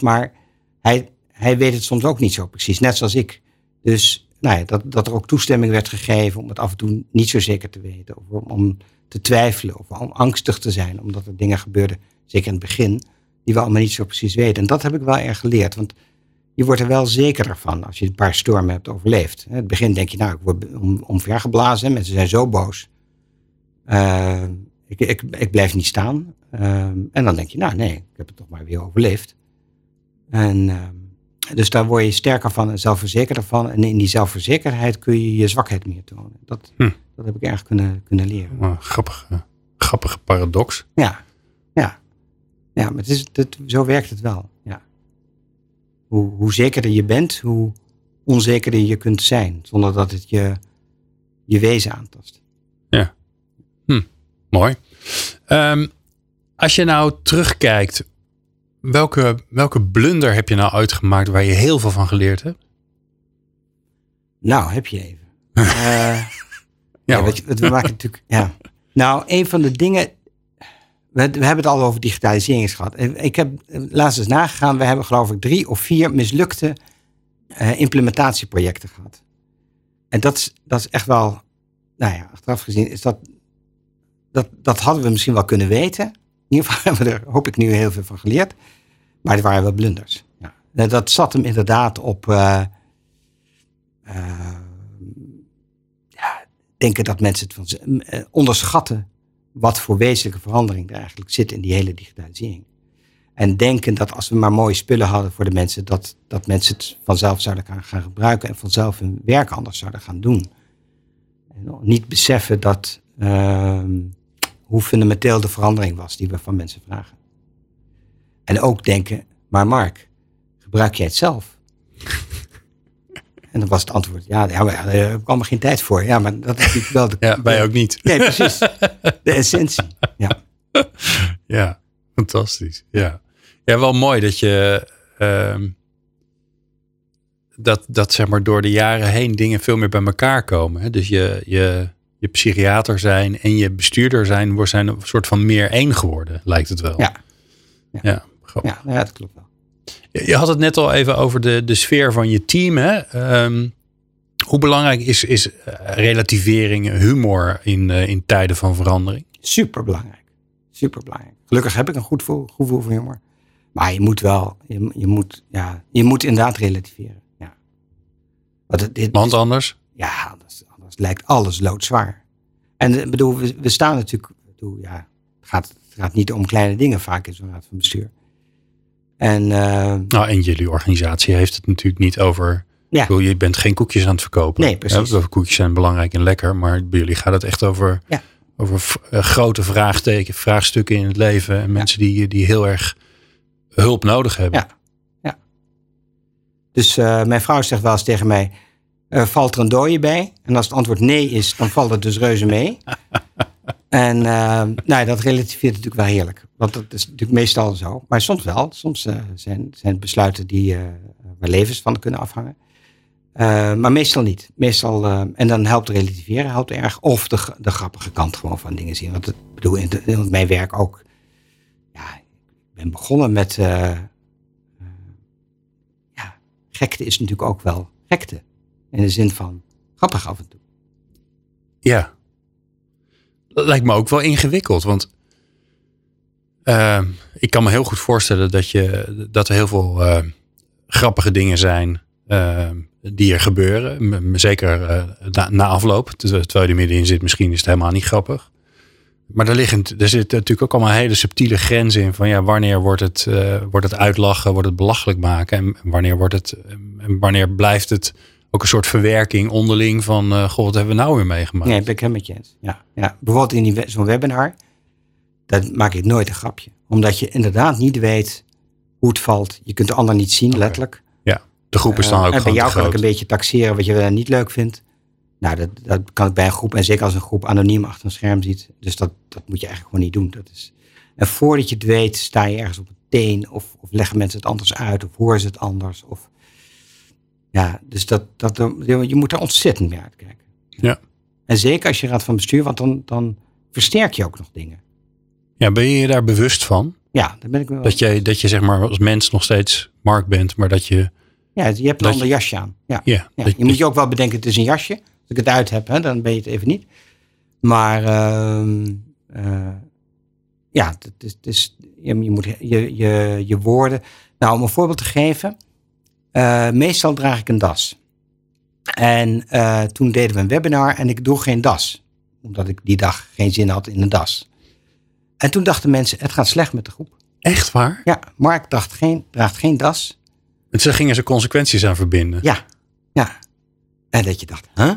Maar hij, hij weet het soms ook niet zo precies. Net zoals ik. Dus nou ja, dat, dat er ook toestemming werd gegeven om het af en toe niet zo zeker te weten. Of om, te twijfelen of om angstig te zijn. Omdat er dingen gebeurden, zeker in het begin, die we allemaal niet zo precies weten. En dat heb ik wel erg geleerd. Want je wordt er wel zekerder van als je een paar stormen hebt overleefd. In het begin denk je, nou, ik word om, omvergeblazen. Mensen zijn zo boos. Uh, ik, ik, ik blijf niet staan. Uh, en dan denk je, nou nee, ik heb het toch maar weer overleefd. En uh, dus daar word je sterker van en zelfverzekerder van. En in die zelfverzekerdheid kun je je zwakheid meer tonen. Dat, hm. dat heb ik erg kunnen, kunnen leren. Oh, grappige, grappige paradox. Ja, ja. Ja, maar het is, het, zo werkt het wel. Ja. Hoe, hoe zekerder je bent, hoe onzekerder je kunt zijn. Zonder dat het je, je wezen aantast. Ja. Hm, mooi. Um, als je nou terugkijkt, welke, welke blunder heb je nou uitgemaakt waar je heel veel van geleerd hebt? Nou, heb je even. uh, ja, ja we, we maken natuurlijk. Ja. Nou, een van de dingen we, hebben het al over digitalisering gehad. Ik heb laatst eens nagegaan. We hebben geloof ik drie of vier mislukte uh, implementatieprojecten gehad. En dat is, dat is echt wel, nou ja, achteraf gezien is dat, dat, dat hadden we misschien wel kunnen weten. In ieder geval hebben we er, hoop ik, nu heel veel van geleerd. Maar het waren wel blunders. Ja. Dat zat hem inderdaad op uh, uh, ja, denken dat mensen het van, onderschatten wat voor wezenlijke verandering er eigenlijk zit in die hele digitalisering. En denken dat als we maar mooie spullen hadden voor de mensen, dat, dat mensen het vanzelf zouden gaan, gaan gebruiken en vanzelf hun werk anders zouden gaan doen. En niet beseffen dat uh, hoe fundamenteel de verandering was die we van mensen vragen. En ook denken, maar Mark, gebruik jij het zelf? En dan was het antwoord, ja, ja daar heb ik allemaal geen tijd voor. Ja, maar dat is wel de... Ja, wij ook niet. Nee, precies. De essentie, ja. Ja, fantastisch. Ja, ja wel mooi dat je... Uh, dat, dat zeg maar door de jaren heen dingen veel meer bij elkaar komen. Hè? Dus je, je, je psychiater zijn en je bestuurder zijn, zijn een soort van meer één geworden, lijkt het wel. Ja, ja, ja, ja, ja dat klopt wel. Je had het net al even over de, de sfeer van je team. Hè? Um, hoe belangrijk is, is eh, relativering, humor in, uh, in tijden van verandering? Super belangrijk. Super belangrijk. Gelukkig heb ik een goed gevoel, gevoel voor humor. Maar je moet wel, je, je, moet, ja, je moet inderdaad relativeren. Ja. Want, dit, Want anders? Ja, anders lijkt alles loodzwaar. En eh, bedoel, we, we staan natuurlijk, bedoel, ja, het, gaat, het gaat niet om kleine dingen vaak in zo'n raad van bestuur. En, uh, nou, en jullie organisatie heeft het natuurlijk niet over. Ja. Bedoel, je bent geen koekjes aan het verkopen. Nee, precies. Ja, koekjes zijn belangrijk en lekker, maar bij jullie gaat het echt over, ja. over uh, grote vraagteken, vraagstukken in het leven. En mensen die, die heel erg hulp nodig hebben. Ja. ja. Dus uh, mijn vrouw zegt wel eens tegen mij: valt er een dooie bij? En als het antwoord nee is, dan valt het dus reuze mee. En uh, nou, dat relativeert natuurlijk wel heerlijk. Want dat is natuurlijk meestal zo. Maar soms wel. Soms uh, zijn, zijn besluiten die, uh, waar levens van kunnen afhangen. Maar meestal niet. Meestal, uh, en dan helpt relativeren helpt erg. Of de, de grappige kant gewoon van dingen zien. Want ik bedoel, in, de, in, mijn werk ook. Ja, ik ben begonnen met. Ja, gekte is natuurlijk ook wel gekte. In de zin van grappig af en toe. Ja. Lijkt me ook wel ingewikkeld. Want ik kan me heel goed voorstellen dat, je, dat er heel veel grappige dingen zijn die er gebeuren. Zeker uh, na, afloop, terwijl je er middenin zit, misschien is het helemaal niet grappig. Maar er, liggen, er zit natuurlijk ook allemaal hele subtiele grenzen in van ja, wanneer wordt het, uh, wordt het uitlachen, wordt het belachelijk maken en wanneer, wordt het, en wanneer blijft het ook een soort verwerking onderling van uh, goh, wat hebben we nou weer meegemaakt? Nee, ben ik helemaal met je eens. Ja, ja. Bijvoorbeeld in zo'n webinar, dat maak ik nooit een grapje. Omdat je inderdaad niet weet hoe het valt. Je kunt de ander niet zien, letterlijk. De groep is dan uh, ook En bij jou kan ik een beetje taxeren wat je wel niet leuk vindt. Nou, dat, dat kan ik bij een groep. En zeker als een groep anoniem achter een scherm ziet. Dus dat, dat moet je eigenlijk gewoon niet doen. Dat is, en voordat je het weet, sta je ergens op een teen. Of, of leggen mensen het anders uit. Of horen ze het anders. Of, ja, dus dat, dat, je moet er ontzettend mee uitkijken. Ja. En zeker als je raad van bestuur, want dan, dan versterk je ook nog dingen. Ja, ben je je daar bewust van? Ja, daar ben ik wel. Dat je, dat je zeg maar als mens nog steeds Mark bent, maar dat je... Ja, je hebt een ander jasje aan. Ja. Ja, Ja, dat- je moet je ook wel bedenken, het is een jasje. Als ik het uit heb, hè, dan ben je het even niet. Maar ehm, eh, ja, het is, het is, je, je moet je, je, je woorden. Nou, om een voorbeeld te geven. Eh, meestal draag ik een das. En eh, toen deden we een webinar en ik droeg geen das. Omdat ik die dag geen zin had in een das. En toen dachten mensen, het gaat slecht met de groep. Echt waar? Ja, Mark dacht geen, draagt geen das. En ze gingen ze consequenties aan verbinden. Ja, ja. En dat je dacht, huh? Maar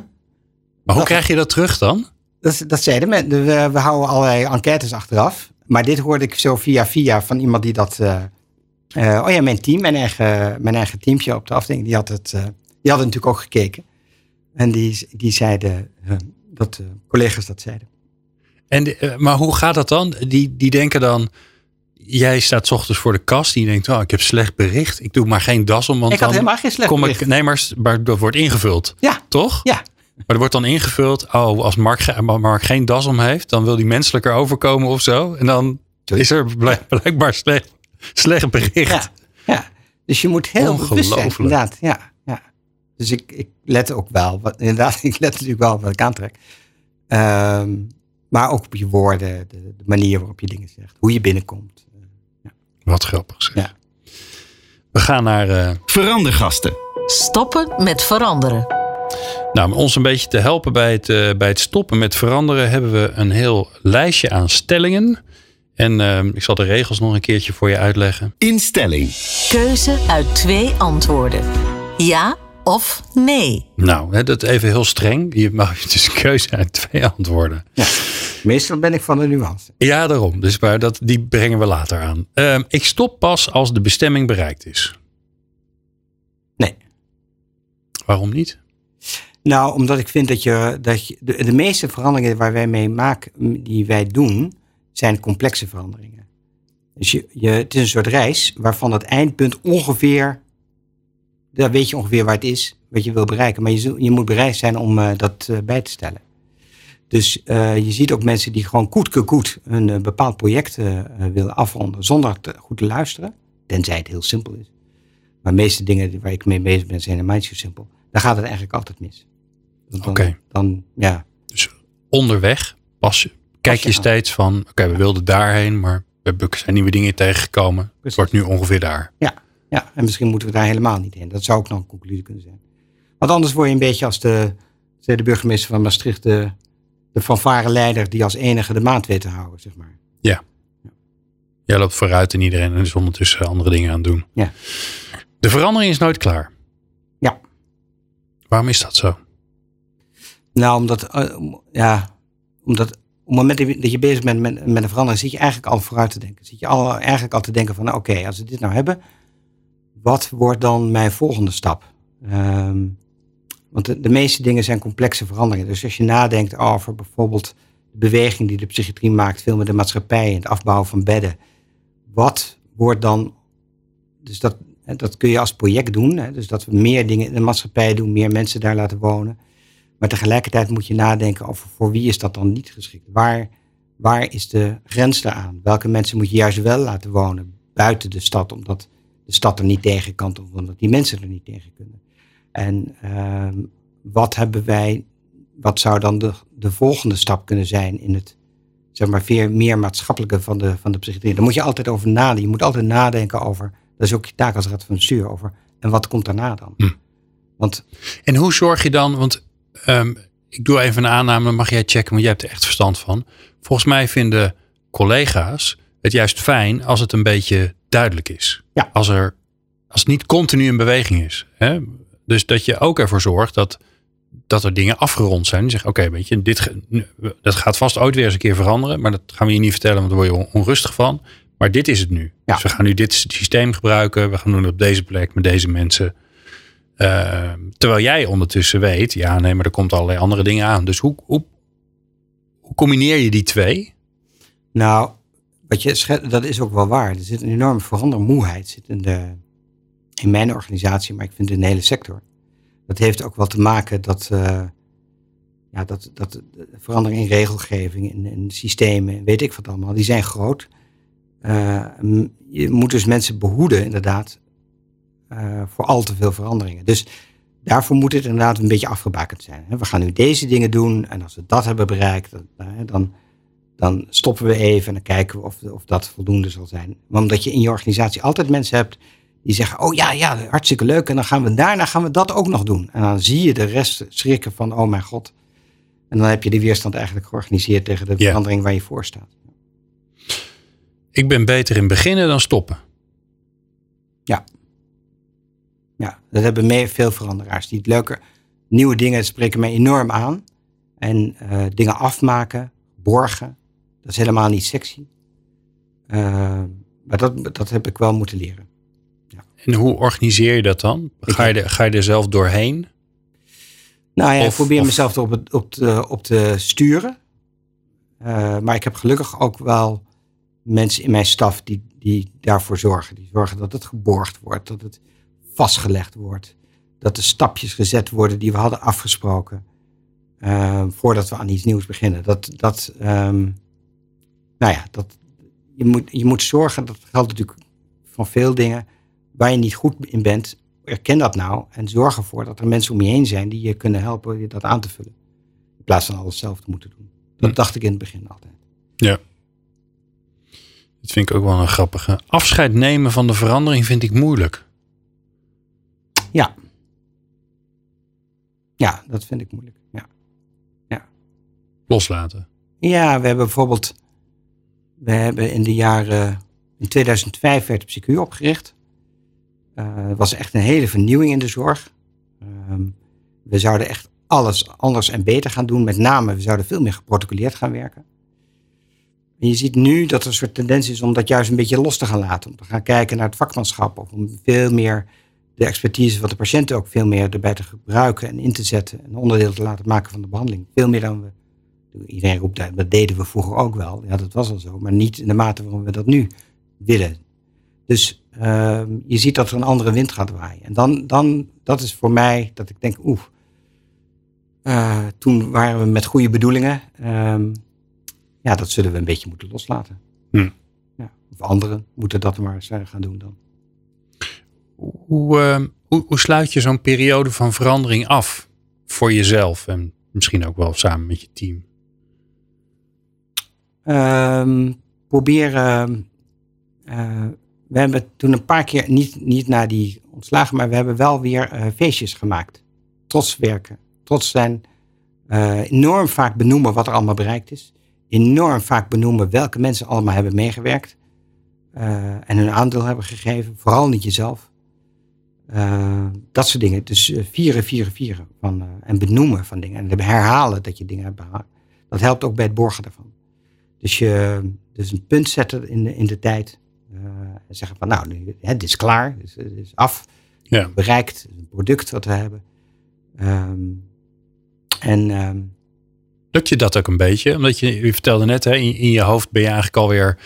hoe Dat- krijg je dat terug dan? Dat, dat zeiden men. We, we houden allerlei enquêtes achteraf. Maar dit hoorde ik zo via via van iemand die dat. eh, eh, oh ja, mijn team, mijn eigen, mijn eigen teampje op de afdeling, die had het. eh, die hadden natuurlijk ook gekeken. En die, die zeiden eh, dat collega's dat zeiden. En, maar hoe gaat dat dan? Die, die denken dan, jij staat 's ochtends voor de kast. Die denkt, oh, ik heb slecht bericht. Ik doe maar geen das om, want ik had dan helemaal geen slecht kom bericht. ik. Nee, maar, dat wordt ingevuld. Ja, Toch? ja. Maar er wordt dan ingevuld, oh, als Mark, Mark geen das om heeft, dan wil die menselijker overkomen of zo. En dan is er blijk- blijkbaar slecht, slecht bericht. Ja, ja. Dus je moet heel bewust zijn. Ongelooflijk. Inderdaad, ja. ja. Dus ik, ik let ook wel. Wat, inderdaad, ik let natuurlijk wel op wat ik aantrek. Ehm, maar ook op je woorden, de, de manier waarop je dingen zegt. Hoe je binnenkomt. Wat grappig zeg. Ja. We gaan naar, eh, Verandergasten. Stoppen met veranderen. nou, om ons een beetje te helpen bij het, eh, bij het stoppen met veranderen, hebben we een heel lijstje aan stellingen. En eh, ik zal de regels nog een keertje voor je uitleggen. Instelling. Keuze uit twee antwoorden. Ja of nee. Nou, hè, dat even heel streng. Je mag dus een keuze uit twee antwoorden. Meestal ben ik van de nuance. Ja, daarom. Dus maar dat, die brengen we later aan. Ehm, ik stop pas als de bestemming bereikt is. Nee. Waarom niet? Nou, omdat ik vind dat je, dat je de, de meeste veranderingen waar wij mee maken, die wij doen, zijn complexe veranderingen. Dus je, je, het is een soort reis waarvan het eindpunt ongeveer, daar weet je ongeveer waar het is, wat je wil bereiken. Maar je, je moet bereid zijn om eh, dat eh, bij te stellen. Dus eh, je ziet ook mensen die gewoon koet koet een bepaald project willen afronden zonder te, goed te luisteren. Tenzij het heel simpel is. Maar de meeste dingen waar ik mee bezig ben zijn helemaal niet zo simpel. Dan gaat het eigenlijk altijd mis. Oké. dan ja, Dus onderweg pas, je- kijk je steeds van... Oké, we wilden daarheen, maar we hebben- zijn nieuwe dingen tegengekomen. Het wordt nu ongeveer daar. Ja, ja, en misschien moeten we daar helemaal niet heen. Dat zou ook nog een conclusie kunnen zijn. Want anders word je een beetje als de, de burgemeester van Maastricht, de, de fanfareleider die als enige de maand weet te houden, zeg maar. Jij loopt vooruit en iedereen is ondertussen andere dingen aan het doen. Ja. De verandering is nooit klaar. Ja. Waarom is dat zo? Nou, omdat, eh, ja, omdat op het moment dat je- bezig bent met, met een verandering, zit je eigenlijk al vooruit te denken. Zit je al, eigenlijk al te denken van, oké, als we dit nou hebben, wat wordt dan mijn volgende stap? Ehm, want de, meeste dingen zijn complexe veranderingen. Dus als je nadenkt over bijvoorbeeld de beweging die de psychiatrie maakt, veel met de maatschappij en het afbouwen van bedden. Wat wordt dan, dus dat, dat kun je als project doen. Hè, dus dat we meer dingen in de maatschappij doen, meer mensen daar laten wonen. Maar tegelijkertijd moet je nadenken over voor wie is dat dan niet geschikt? Waar, waar is de grens daaraan? Welke mensen moet je juist wel laten wonen buiten de stad, omdat de stad er niet tegen kan of omdat die mensen er niet tegen kunnen? En uh, wat hebben wij, wat zou dan de, de volgende stap kunnen zijn in het zeg maar, veel meer maatschappelijke van de, van de psychiatrie? Daar moet je altijd over nadenken. Je moet altijd nadenken over, dat is ook je taak als raad van bestuur, over en wat komt daarna dan? Hm. Want, en hoe zorg je dan, want um, ik doe even een aanname, mag jij checken, want jij hebt er echt verstand van. Volgens mij vinden collega's het juist fijn als het een beetje duidelijk is. Ja. Als, er, als het niet continu in beweging is. Hè? Dus dat je ook ervoor zorgt dat, dat er dingen afgerond zijn. Je zegt, oké, weet je, dit, dat gaat vast ooit weer eens een keer veranderen. Maar dat gaan we je niet vertellen, want daar word je onrustig van. Maar dit is het nu. Ja. Dus we gaan nu dit systeem gebruiken. We gaan doen het op deze plek met deze mensen. Uh, terwijl jij ondertussen weet, ja, nee, maar er komt allerlei andere dingen aan. Dus hoe, hoe, hoe combineer je die twee? Nou, wat je dat is ook wel waar. Er zit een enorme verandermoeheid zit in, de, in mijn organisatie, maar ik vind in de hele sector. Dat heeft ook wel te maken dat, uh, ja, dat, dat verandering in regelgeving, in, in systemen, weet ik wat allemaal, die zijn groot. Uh, je moet dus mensen behoeden, inderdaad, uh, voor al te veel veranderingen. Dus daarvoor moet het inderdaad een beetje afgebakend zijn. We gaan nu deze dingen doen en als we dat hebben bereikt, dan, dan stoppen we even en dan kijken we of, of dat voldoende zal zijn. Maar omdat je in je organisatie altijd mensen hebt die zeggen, oh ja, ja, hartstikke leuk. En dan gaan we daarna gaan we dat ook nog doen. En dan zie je de rest schrikken van, oh mijn god. En dan heb je die weerstand eigenlijk georganiseerd tegen de verandering waar je voor staat. Ik ben beter in beginnen dan stoppen. Ja. Ja, dat hebben meer, veel veranderaars. Die het leuke, nieuwe dingen spreken mij enorm aan. En uh, dingen afmaken, borgen, dat is helemaal niet sexy. Uh, maar dat, dat heb ik wel moeten leren. Ja. En hoe organiseer je dat dan? Ga je, er, ga je er zelf doorheen? Nou ja, of, ik probeer of... mezelf op, op, te, op te sturen. Uh, maar ik heb gelukkig ook wel mensen in mijn staf die, die daarvoor zorgen. Die zorgen dat het geborgd wordt, dat het vastgelegd wordt. Dat de stapjes gezet worden die we hadden afgesproken. Uh, voordat we aan iets nieuws beginnen. Dat, dat, um, nou ja, dat, je, moet, je moet zorgen, dat geldt natuurlijk van veel dingen, waar je niet goed in bent, erken dat nou en zorg ervoor dat er mensen om je heen zijn die je kunnen helpen je dat aan te vullen. In plaats van alles zelf te moeten doen. Dat hm. dacht ik in het begin altijd. Ja. Dat vind ik ook wel een grappige. Afscheid nemen van de verandering vind ik moeilijk. Ja. Ja, dat vind ik moeilijk. Ja. ja. Loslaten. Ja, we hebben bijvoorbeeld. We hebben in de jaren. In 2005 werd de PsyQ opgericht. Uh, was echt een hele vernieuwing in de zorg. Uh, we zouden echt alles anders en beter gaan doen. Met name, we zouden veel meer geprotocoleerd gaan werken. En je ziet nu dat er een soort tendens is om dat juist een beetje los te gaan laten. Om te gaan kijken naar het vakmanschap. Of om veel meer de expertise van de patiënten ook veel meer erbij te gebruiken en in te zetten. En onderdeel te laten maken van de behandeling. Veel meer dan we. Iedereen roept dat, dat deden we vroeger ook wel. Ja, dat was al zo. Maar niet in de mate waarom we dat nu willen. Dus uh, je ziet dat er een andere wind gaat waaien. En dan, dan dat is voor mij dat ik denk, oeh. Uh, toen waren we met goede bedoelingen. Uh, ja, dat zullen we een beetje moeten loslaten. Hm. Ja, of anderen moeten dat maar eens gaan doen dan. Hoe, uh, hoe, hoe, sluit je zo'n periode van verandering af voor jezelf en misschien ook wel samen met je team? Um, proberen. Uh, we hebben toen een paar keer, niet, niet naar die ontslagen, maar we hebben wel weer uh, feestjes gemaakt. Trots werken. Trots zijn. Uh, enorm vaak benoemen wat er allemaal bereikt is. Enorm vaak benoemen welke mensen allemaal hebben meegewerkt. en hun aandeel hebben gegeven. Vooral niet jezelf. Uh, dat soort dingen. Dus uh, vieren, vieren, vieren. Van, uh, en benoemen van dingen. En herhalen dat je dingen hebt behaald. Dat helpt ook bij het borgen daarvan. Dus je dus een punt zetten in de, in de tijd. en zeggen van nou, nu, het is klaar. Dus, het is af. Ja. Bereikt. Een product wat we hebben. Um, en... Um, Lukt je dat ook een beetje? Omdat je, je vertelde net, hè, in, in je hoofd ben je eigenlijk alweer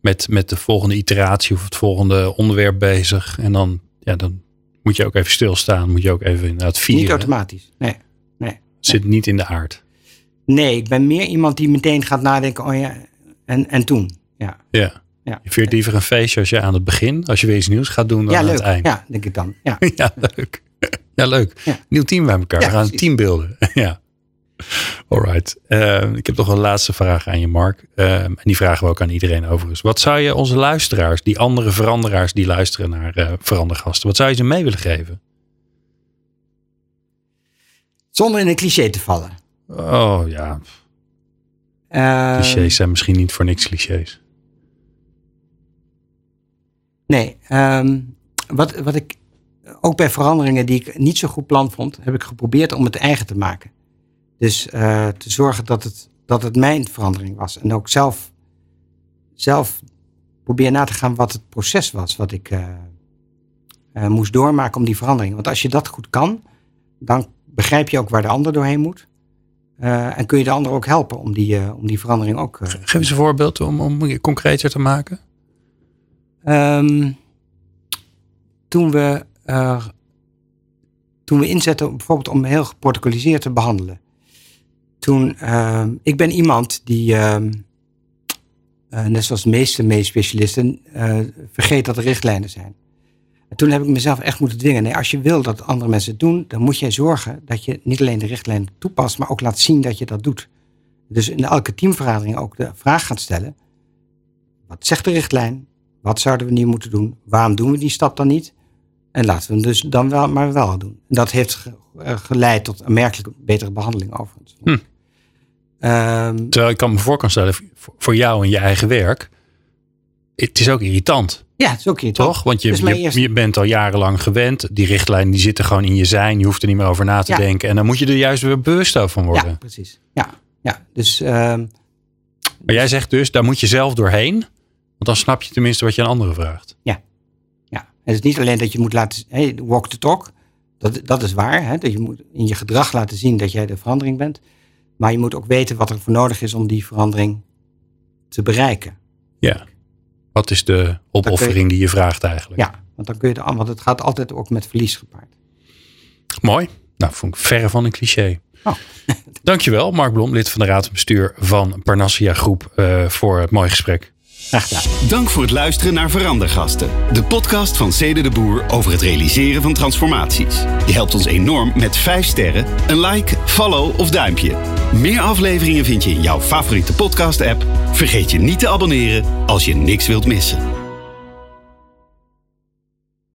met, met de volgende iteratie of het volgende onderwerp bezig. En dan ja, dan moet je ook even stilstaan. Moet je ook even inderdaad vieren. Niet automatisch. Nee. nee. Zit niet in de aard. Nee, ik ben meer iemand die meteen gaat nadenken. Oh ja, en, en toen. Ja. Ja. Ja. Je viert liever een feestje als je aan het begin, als je weer iets nieuws gaat doen, dan ja, aan het eind. Ja, denk ik dan. Ja. Ja, leuk. Ja, leuk. Nieuw team bij elkaar. We gaan een team beelden. ja. Alright. Eh, ik heb nog een laatste vraag aan je, Mark. Eh, en die vragen we ook aan iedereen overigens. Wat zou je onze luisteraars, die andere veranderaars die luisteren naar eh verandergasten, wat zou je ze mee willen geven? Zonder in een cliché te vallen. Oh ja, Eh, clichés zijn misschien niet voor niks clichés. Nee, ehm, wat, wat ik ook bij veranderingen die ik niet zo goed plan vond, heb ik geprobeerd om het eigen te maken. Dus eh, te zorgen dat het, dat het mijn verandering was. En ook zelf, zelf probeer na te gaan wat het proces was wat ik eh, eh, moest doormaken om die verandering. Want als je dat goed kan, dan begrijp je ook waar de ander doorheen moet. En kun je de ander ook helpen om die, om die verandering ook. Geef eens een voorbeeld om, om het concreter te maken. Ehm, toen, we, toen we inzetten bijvoorbeeld om heel geprotocoliseerd te behandelen. Toen, ehm, ik ben iemand die, ehm, eh, net zoals de meeste medisch-specialisten, eh, vergeet dat er richtlijnen zijn. En toen heb ik mezelf echt moeten dwingen. Nee, als je wil dat andere mensen het doen, dan moet jij zorgen dat je niet alleen de richtlijnen toepast, maar ook laat zien dat je dat doet. Dus in elke teamvergadering ook de vraag gaat stellen. Wat zegt de richtlijn? Wat zouden we nu moeten doen? Waarom doen we die stap dan niet? En laten we hem dus dan wel maar wel doen. En dat heeft ge- eh, geleid tot een merkelijk betere behandeling overigens. Hm. Ehm, Terwijl ik kan me voor kan stellen, voor- jou en je eigen werk, het is ook irritant. ja, dat is ook irritant. Toch? Want je, mijn je, eerste- je bent al jarenlang gewend. Die richtlijnen die zitten gewoon in je zijn. Je hoeft er niet meer over na te Ja. denken. En dan moet je er juist weer bewust over van worden. Ja, precies. Ja, ja. dus ehm, Maar jij zegt dus, daar moet je zelf doorheen. Want dan snap je tenminste wat je aan anderen vraagt. ja. En het is niet alleen dat je moet laten, hey, walk the talk. Dat, dat is waar. Hè? Dat je moet in je gedrag laten zien dat jij de verandering bent. Maar je moet ook weten wat er voor nodig is om die verandering te bereiken. Ja. Wat is de opoffering die je vraagt eigenlijk? Ja, want dan kun je de, want het gaat altijd ook met verlies gepaard. Mooi. Nou, vond ik verre van een cliché. Oh. Dankjewel, Mark Blom, lid van de Raad van Bestuur van Parnassia Groep, eh, voor het mooie gesprek. Dank voor het luisteren naar Verandergasten. De podcast van Cede de Boer over het realiseren van transformaties. Je helpt ons enorm met 5 sterren, een like, follow of duimpje. Meer afleveringen vind je in jouw favoriete podcast app. Vergeet je niet te abonneren als je niks wilt missen.